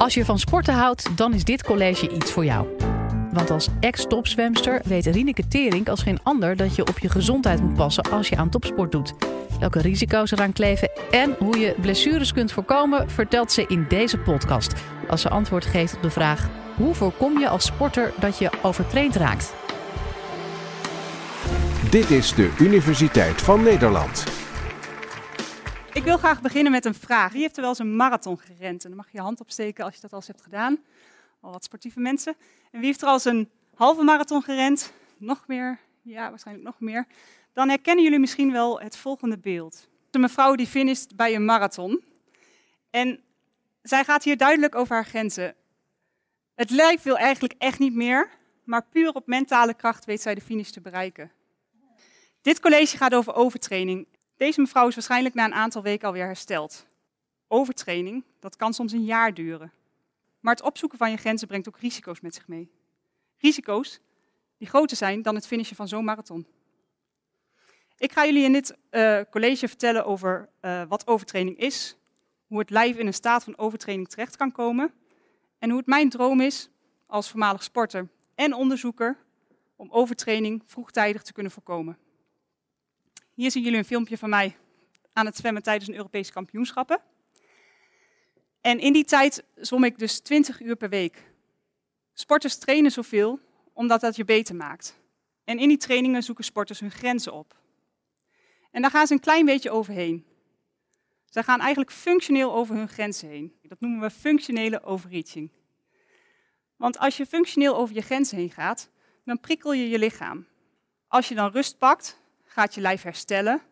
Als je van sporten houdt, dan is dit college iets voor jou. Want als ex-topzwemster weet Rieneke Tering als geen ander dat je op je gezondheid moet passen als je aan topsport doet. Welke risico's eraan kleven en hoe je blessures kunt voorkomen, vertelt ze in deze podcast. Als ze antwoord geeft op de vraag: hoe voorkom je als sporter dat je overtraind raakt? Dit is de Universiteit van Nederland. Ik wil graag beginnen met een vraag. Wie heeft er wel eens een marathon gerend? En dan mag je je hand opsteken als je dat al eens hebt gedaan. Al wat sportieve mensen. En wie heeft er al eens een halve marathon gerend? Nog meer? Ja, waarschijnlijk nog meer. Dan herkennen jullie misschien wel het volgende beeld. Een mevrouw die finisht bij een marathon. En zij gaat hier duidelijk over haar grenzen. Het lijf wil eigenlijk echt niet meer, maar puur op mentale kracht weet zij de finish te bereiken. Dit college gaat over overtraining. Deze mevrouw is waarschijnlijk na een aantal weken alweer hersteld. Overtraining, dat kan soms een jaar duren. Maar het opzoeken van je grenzen brengt ook risico's met zich mee. Risico's die groter zijn dan het finishen van zo'n marathon. Ik ga jullie in dit uh, college vertellen over uh, wat overtraining is, hoe het lijf in een staat van overtraining terecht kan komen en hoe het mijn droom is als voormalig sporter en onderzoeker om overtraining vroegtijdig te kunnen voorkomen. Hier zien jullie een filmpje van mij aan het zwemmen tijdens een Europese kampioenschappen. En in die tijd zwom ik dus 20 uur per week. Sporters trainen zoveel omdat dat je beter maakt. En in die trainingen zoeken sporters hun grenzen op. En daar gaan ze een klein beetje overheen. Ze gaan eigenlijk functioneel over hun grenzen heen. Dat noemen we functionele overreaching. Want als je functioneel over je grenzen heen gaat, dan prikkel je je lichaam. Als je dan rust pakt, gaat je lijf herstellen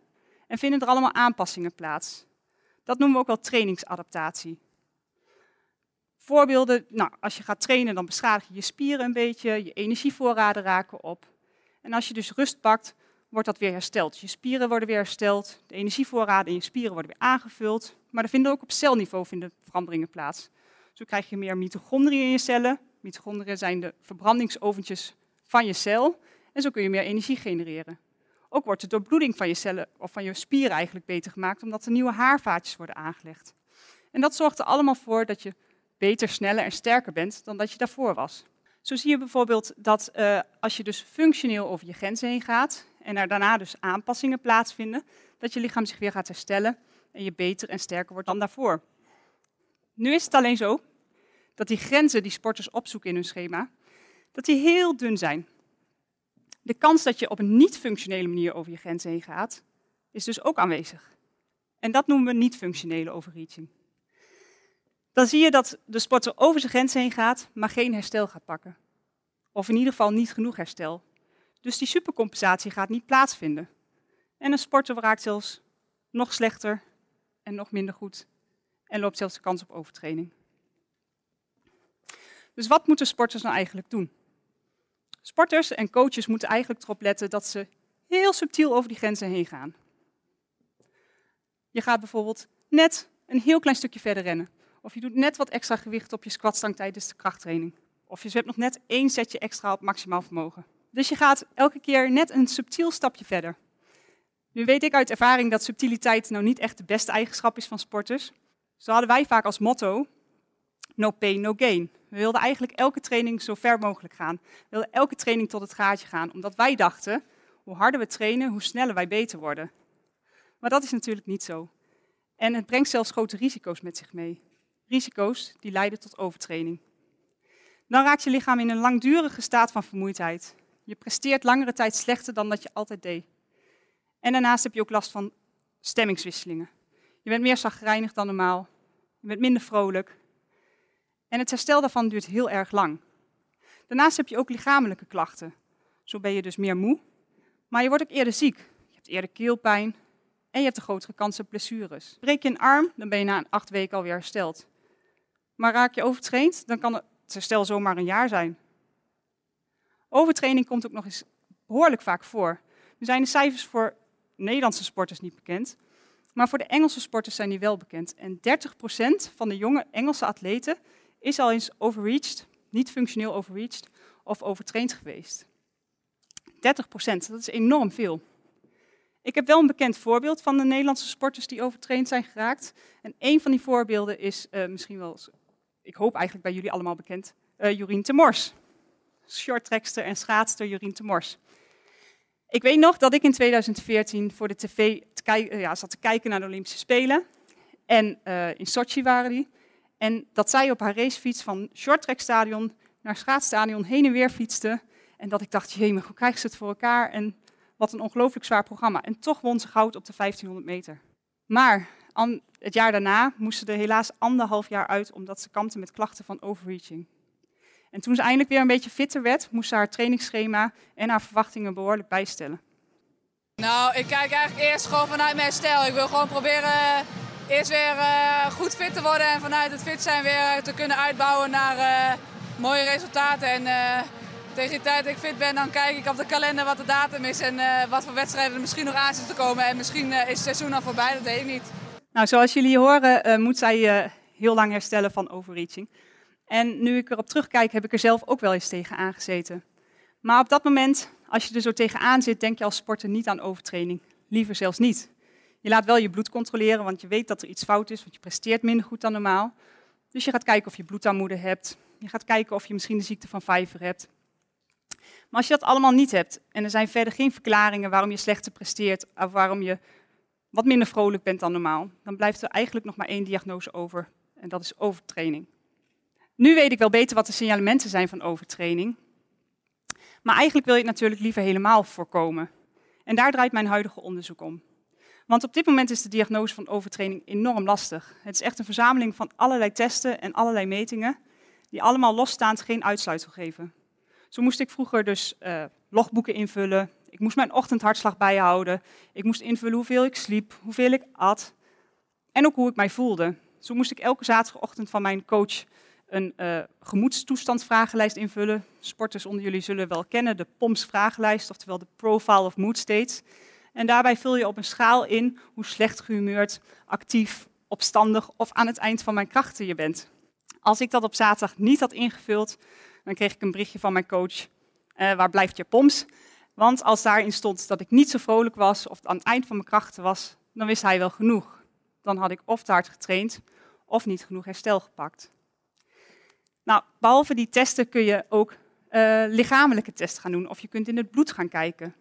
en vinden er allemaal aanpassingen plaats. Dat noemen we ook wel trainingsadaptatie. Voorbeelden, nou, als je gaat trainen, dan beschadig je je spieren een beetje, je energievoorraden raken op. En als je dus rust pakt, wordt dat weer hersteld. Je spieren worden weer hersteld, de energievoorraden in je spieren worden weer aangevuld. Maar er vinden ook op celniveau vinden veranderingen plaats. Zo krijg je meer mitochondriën in je cellen. Mitochondriën zijn de verbrandingsoventjes van je cel. En zo kun je meer energie genereren. Ook wordt de doorbloeding van je cellen of van je spieren eigenlijk beter gemaakt, omdat er nieuwe haarvaatjes worden aangelegd. En dat zorgt er allemaal voor dat je beter, sneller en sterker bent dan dat je daarvoor was. Zo zie je bijvoorbeeld dat uh, als je dus functioneel over je grenzen heen gaat en er daarna dus aanpassingen plaatsvinden, dat je lichaam zich weer gaat herstellen en je beter en sterker wordt dan daarvoor. Nu is het alleen zo dat die grenzen die sporters opzoeken in hun schema, dat die heel dun zijn. De kans dat je op een niet-functionele manier over je grenzen heen gaat, is dus ook aanwezig. En dat noemen we niet-functionele overreaching. Dan zie je dat de sporter over zijn grens heen gaat, maar geen herstel gaat pakken. Of in ieder geval niet genoeg herstel. Dus die supercompensatie gaat niet plaatsvinden. En een sporter raakt zelfs nog slechter en nog minder goed en loopt zelfs de kans op overtraining. Dus wat moeten sporters nou eigenlijk doen? Sporters en coaches moeten eigenlijk erop letten dat ze heel subtiel over die grenzen heen gaan. Je gaat bijvoorbeeld net een heel klein stukje verder rennen. Of je doet net wat extra gewicht op je squatstang tijdens de krachttraining. Of je hebt nog net één setje extra op maximaal vermogen. Dus je gaat elke keer net een subtiel stapje verder. Nu weet ik uit ervaring dat subtiliteit nou niet echt de beste eigenschap is van sporters. Zo hadden wij vaak als motto, no pain, no gain. We wilden eigenlijk elke training zo ver mogelijk gaan. We wilden elke training tot het gaatje gaan, omdat wij dachten, hoe harder we trainen, hoe sneller wij beter worden. Maar dat is natuurlijk niet zo. En het brengt zelfs grote risico's met zich mee. Risico's die leiden tot overtraining. Dan raakt je lichaam in een langdurige staat van vermoeidheid. Je presteert langere tijd slechter dan dat je altijd deed. En daarnaast heb je ook last van stemmingswisselingen. Je bent meer zagrijnig dan normaal. Je bent minder vrolijk. En het herstel daarvan duurt heel erg lang. Daarnaast heb je ook lichamelijke klachten. Zo ben je dus meer moe, maar je wordt ook eerder ziek. Je hebt eerder keelpijn en je hebt een grotere kans op blessures. Breek je een arm, dan ben je na acht weken alweer hersteld. Maar raak je overtraind, dan kan het herstel zomaar een jaar zijn. Overtraining komt ook nog eens behoorlijk vaak voor. Nu zijn de cijfers voor Nederlandse sporters niet bekend, maar voor de Engelse sporters zijn die wel bekend. En 30% van de jonge Engelse atleten is al eens overreached, niet functioneel overreached of overtraind geweest. 30 procent, dat is enorm veel. Ik heb wel een bekend voorbeeld van de Nederlandse sporters die overtraind zijn geraakt. En een van die voorbeelden is uh, misschien wel ik hoop eigenlijk bij jullie allemaal bekend, uh, Jorien Temors. Shorttrackster en schaatster Jorien Temors. Ik weet nog dat ik in 2014 voor de tv te ja, zat te kijken naar de Olympische Spelen. En in Sochi waren die. En dat zij op haar racefiets van shorttrackstadion naar schaatsstadion heen en weer fietste. En dat ik dacht, jee, hoe krijgen ze het voor elkaar? En wat een ongelooflijk zwaar programma. En toch won ze goud op de 1500 meter. Maar het jaar daarna moest ze er helaas anderhalf jaar uit, omdat ze kampte met klachten van overreaching. En toen ze eindelijk weer een beetje fitter werd, moest ze haar trainingsschema en haar verwachtingen behoorlijk bijstellen. Nou, ik kijk eigenlijk eerst gewoon vanuit mijn stijl. Ik wil gewoon proberen eh, eerst weer uh, goed fit te worden en vanuit het fit zijn weer te kunnen uitbouwen naar uh, mooie resultaten. En tegen die tijd dat ik fit ben, dan kijk ik op de kalender wat de datum is en wat voor wedstrijden er misschien nog aan zitten te komen. En misschien is het seizoen al voorbij, dat weet ik niet. Nou, zoals jullie horen moet zij heel lang herstellen van overreaching. En nu ik erop terugkijk, heb ik er zelf ook wel eens tegen aangezeten. Maar op dat moment, als je er zo tegenaan zit, denk je als sporter niet aan overtraining. Liever zelfs niet. Je laat wel je bloed controleren, want je weet dat er iets fout is, want je presteert minder goed dan normaal. Dus je gaat kijken of je bloedarmoede hebt. Je gaat kijken of je misschien de ziekte van Vijver hebt. Maar als je dat allemaal niet hebt en er zijn verder geen verklaringen waarom je slechter presteert of waarom je wat minder vrolijk bent dan normaal, dan blijft er eigenlijk nog maar één diagnose over en dat is overtraining. Nu weet ik wel beter wat de signalementen zijn van overtraining. Maar eigenlijk wil je het natuurlijk liever helemaal voorkomen. En daar draait mijn huidige onderzoek om. Want op dit moment is de diagnose van overtraining enorm lastig. Het is echt een verzameling van allerlei testen en allerlei metingen, die allemaal losstaand geen uitsluitsel geven. Zo moest ik vroeger dus uh, logboeken invullen, ik moest mijn ochtendhartslag bijhouden, ik moest invullen hoeveel ik sliep, hoeveel ik at en ook hoe ik mij voelde. Zo moest ik elke zaterdagochtend van mijn coach een uh, invullen. Sporters onder jullie zullen wel kennen de POMS vragenlijst, oftewel de Profile of Mood States. En daarbij vul je op een schaal in hoe slecht gehumeurd, actief, opstandig of aan het eind van mijn krachten je bent. Als ik dat op zaterdag niet had ingevuld, dan kreeg ik een berichtje van mijn coach. Uh, waar blijft je POMS? Want als daarin stond dat ik niet zo vrolijk was of aan het eind van mijn krachten was, dan wist hij wel genoeg. Dan had ik of te hard getraind of niet genoeg herstel gepakt. Nou, behalve die testen kun je ook uh, lichamelijke testen gaan doen of je kunt in het bloed gaan kijken.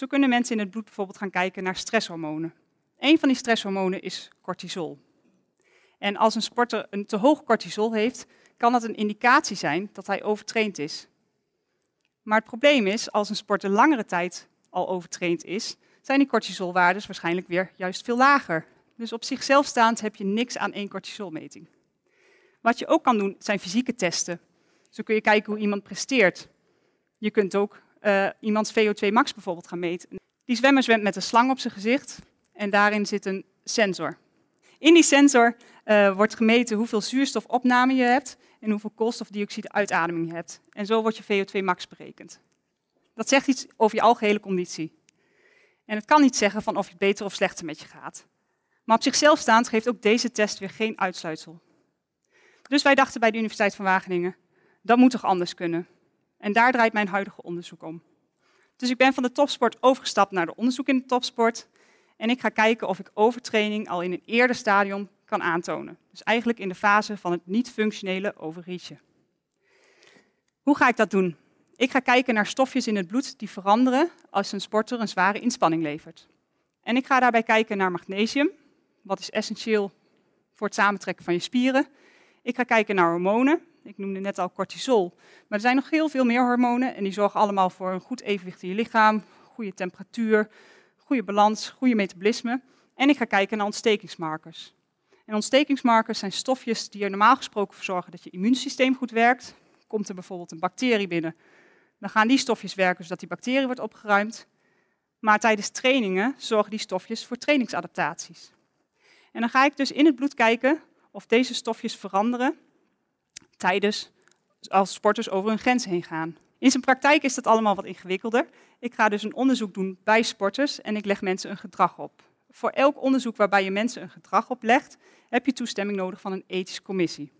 Zo kunnen mensen in het bloed bijvoorbeeld gaan kijken naar stresshormonen. Een van die stresshormonen is cortisol. En als een sporter een te hoog cortisol heeft, kan dat een indicatie zijn dat hij overtraind is. Maar het probleem is, als een sporter langere tijd al overtraind is, zijn die cortisolwaardes waarschijnlijk weer juist veel lager. Dus op zichzelf staand heb je niks aan één cortisolmeting. Wat je ook kan doen, zijn fysieke testen. Zo kun je kijken hoe iemand presteert. Je kunt ook uh, iemands VO2 max bijvoorbeeld gaan meten. Die zwemmer zwemt met een slang op zijn gezicht en daarin zit een sensor. In die sensor uh, wordt gemeten hoeveel zuurstofopname je hebt en hoeveel koolstofdioxide uitademing je hebt. En zo wordt je VO2 max berekend. Dat zegt iets over je algehele conditie. En het kan niet zeggen van of je beter of slechter met je gaat. Maar op zichzelf staand geeft ook deze test weer geen uitsluitsel. Dus wij dachten bij de Universiteit van Wageningen, dat moet toch anders kunnen? En daar draait mijn huidige onderzoek om. Dus ik ben van de topsport overgestapt naar de onderzoek in de topsport. En ik ga kijken of ik overtraining al in een eerder stadium kan aantonen. Dus eigenlijk in de fase van het niet-functionele overreachen. Hoe ga ik dat doen? Ik ga kijken naar stofjes in het bloed die veranderen als een sporter een zware inspanning levert. En ik ga daarbij kijken naar magnesium, wat is essentieel voor het samentrekken van je spieren. Ik ga kijken naar hormonen. Ik noemde net al cortisol. Maar er zijn nog heel veel meer hormonen en die zorgen allemaal voor een goed evenwicht in je lichaam, goede temperatuur, goede balans, goede metabolisme. En ik ga kijken naar ontstekingsmarkers. En ontstekingsmarkers zijn stofjes die er normaal gesproken voor zorgen dat je immuunsysteem goed werkt. Komt er bijvoorbeeld een bacterie binnen, dan gaan die stofjes werken zodat die bacterie wordt opgeruimd. Maar tijdens trainingen zorgen die stofjes voor trainingsadaptaties. En dan ga ik dus in het bloed kijken of deze stofjes veranderen tijdens als sporters over hun grens heen gaan. In zijn praktijk is dat allemaal wat ingewikkelder. Ik ga dus een onderzoek doen bij sporters en ik leg mensen een gedrag op. Voor elk onderzoek waarbij je mensen een gedrag oplegt, heb je toestemming nodig van een ethische commissie.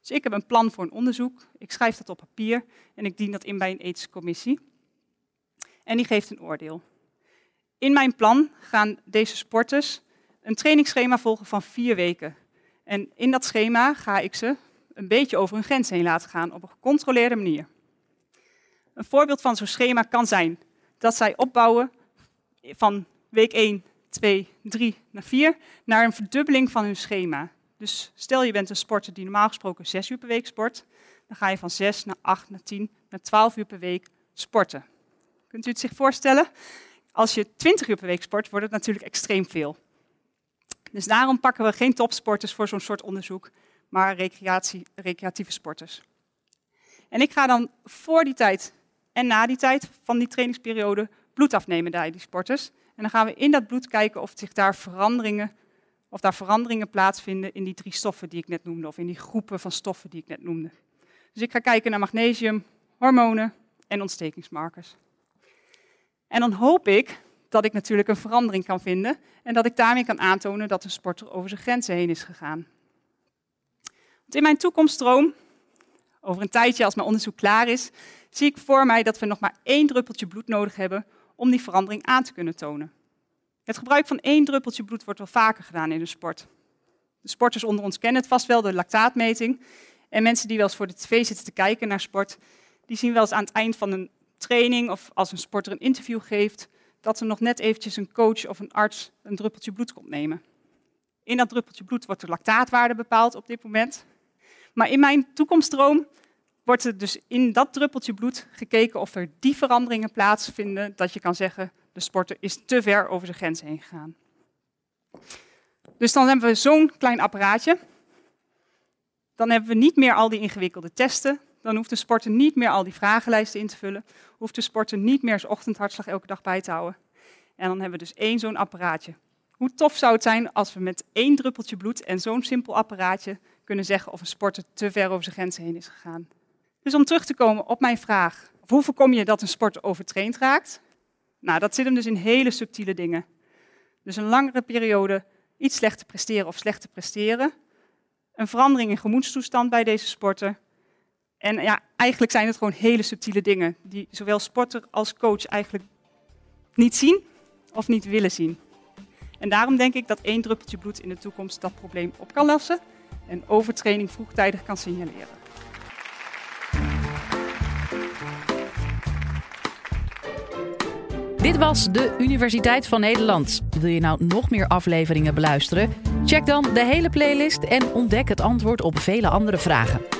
Dus ik heb een plan voor een onderzoek, ik schrijf dat op papier en ik dien dat in bij een ethische commissie. En die geeft een oordeel. In mijn plan gaan deze sporters een trainingsschema volgen van vier weken. En in dat schema ga ik ze een beetje over hun grens heen laten gaan op een gecontroleerde manier. Een voorbeeld van zo'n schema kan zijn dat zij opbouwen van week 1, 2, 3 naar 4 naar een verdubbeling van hun schema. Dus stel je bent een sporter die normaal gesproken 6 uur per week sport, dan ga je van 6 naar 8 naar 10 naar 12 uur per week sporten. Kunt u het zich voorstellen? Als je 20 uur per week sport, wordt het natuurlijk extreem veel. Dus daarom pakken we geen topsporters voor zo'n soort onderzoek, maar recreatieve sporters. En ik ga dan voor die tijd en na die tijd van die trainingsperiode bloed afnemen bij die sporters. En dan gaan we in dat bloed kijken of, zich daar, veranderingen, of daar veranderingen plaatsvinden in die drie stoffen die ik net noemde, of in die groepen van stoffen die ik net noemde. Dus ik ga kijken naar magnesium, hormonen en ontstekingsmarkers. En dan hoop ik dat ik natuurlijk een verandering kan vinden en dat ik daarmee kan aantonen dat een sporter over zijn grenzen heen is gegaan. In mijn toekomststroom, over een tijdje als mijn onderzoek klaar is, zie ik voor mij dat we nog maar één druppeltje bloed nodig hebben om die verandering aan te kunnen tonen. Het gebruik van één druppeltje bloed wordt wel vaker gedaan in de sport. De sporters onder ons kennen het vast wel, de lactaatmeting. En mensen die wel eens voor de tv zitten te kijken naar sport, die zien wel eens aan het eind van een training of als een sporter een interview geeft, dat er nog net eventjes een coach of een arts een druppeltje bloed komt nemen. In dat druppeltje bloed wordt de lactaatwaarde bepaald op dit moment. Maar in mijn toekomstdroom wordt er dus in dat druppeltje bloed gekeken of er die veranderingen plaatsvinden dat je kan zeggen de sporter is te ver over zijn grens heen gegaan. Dus dan hebben we zo'n klein apparaatje. Dan hebben we niet meer al die ingewikkelde testen. Dan hoeft de sporter niet meer al die vragenlijsten in te vullen. Hoeft de sporter niet meer zijn ochtendhartslag elke dag bij te houden. En dan hebben we dus één zo'n apparaatje. Hoe tof zou het zijn als we met één druppeltje bloed en zo'n simpel apparaatje kunnen zeggen of een sporter te ver over zijn grenzen heen is gegaan. Dus om terug te komen op mijn vraag, hoe voorkom je dat een sporter overtraind raakt? Nou, dat zit hem dus in hele subtiele dingen. Dus een langere periode iets slechter presteren of slechter presteren. Een verandering in gemoedstoestand bij deze sporter. En ja, eigenlijk zijn het gewoon hele subtiele dingen die zowel sporter als coach eigenlijk niet zien of niet willen zien. En daarom denk ik dat één druppeltje bloed in de toekomst dat probleem op kan lossen en overtraining vroegtijdig kan signaleren. Dit was de Universiteit van Nederland. Wil je nou nog meer afleveringen beluisteren? Check dan de hele playlist en ontdek het antwoord op vele andere vragen.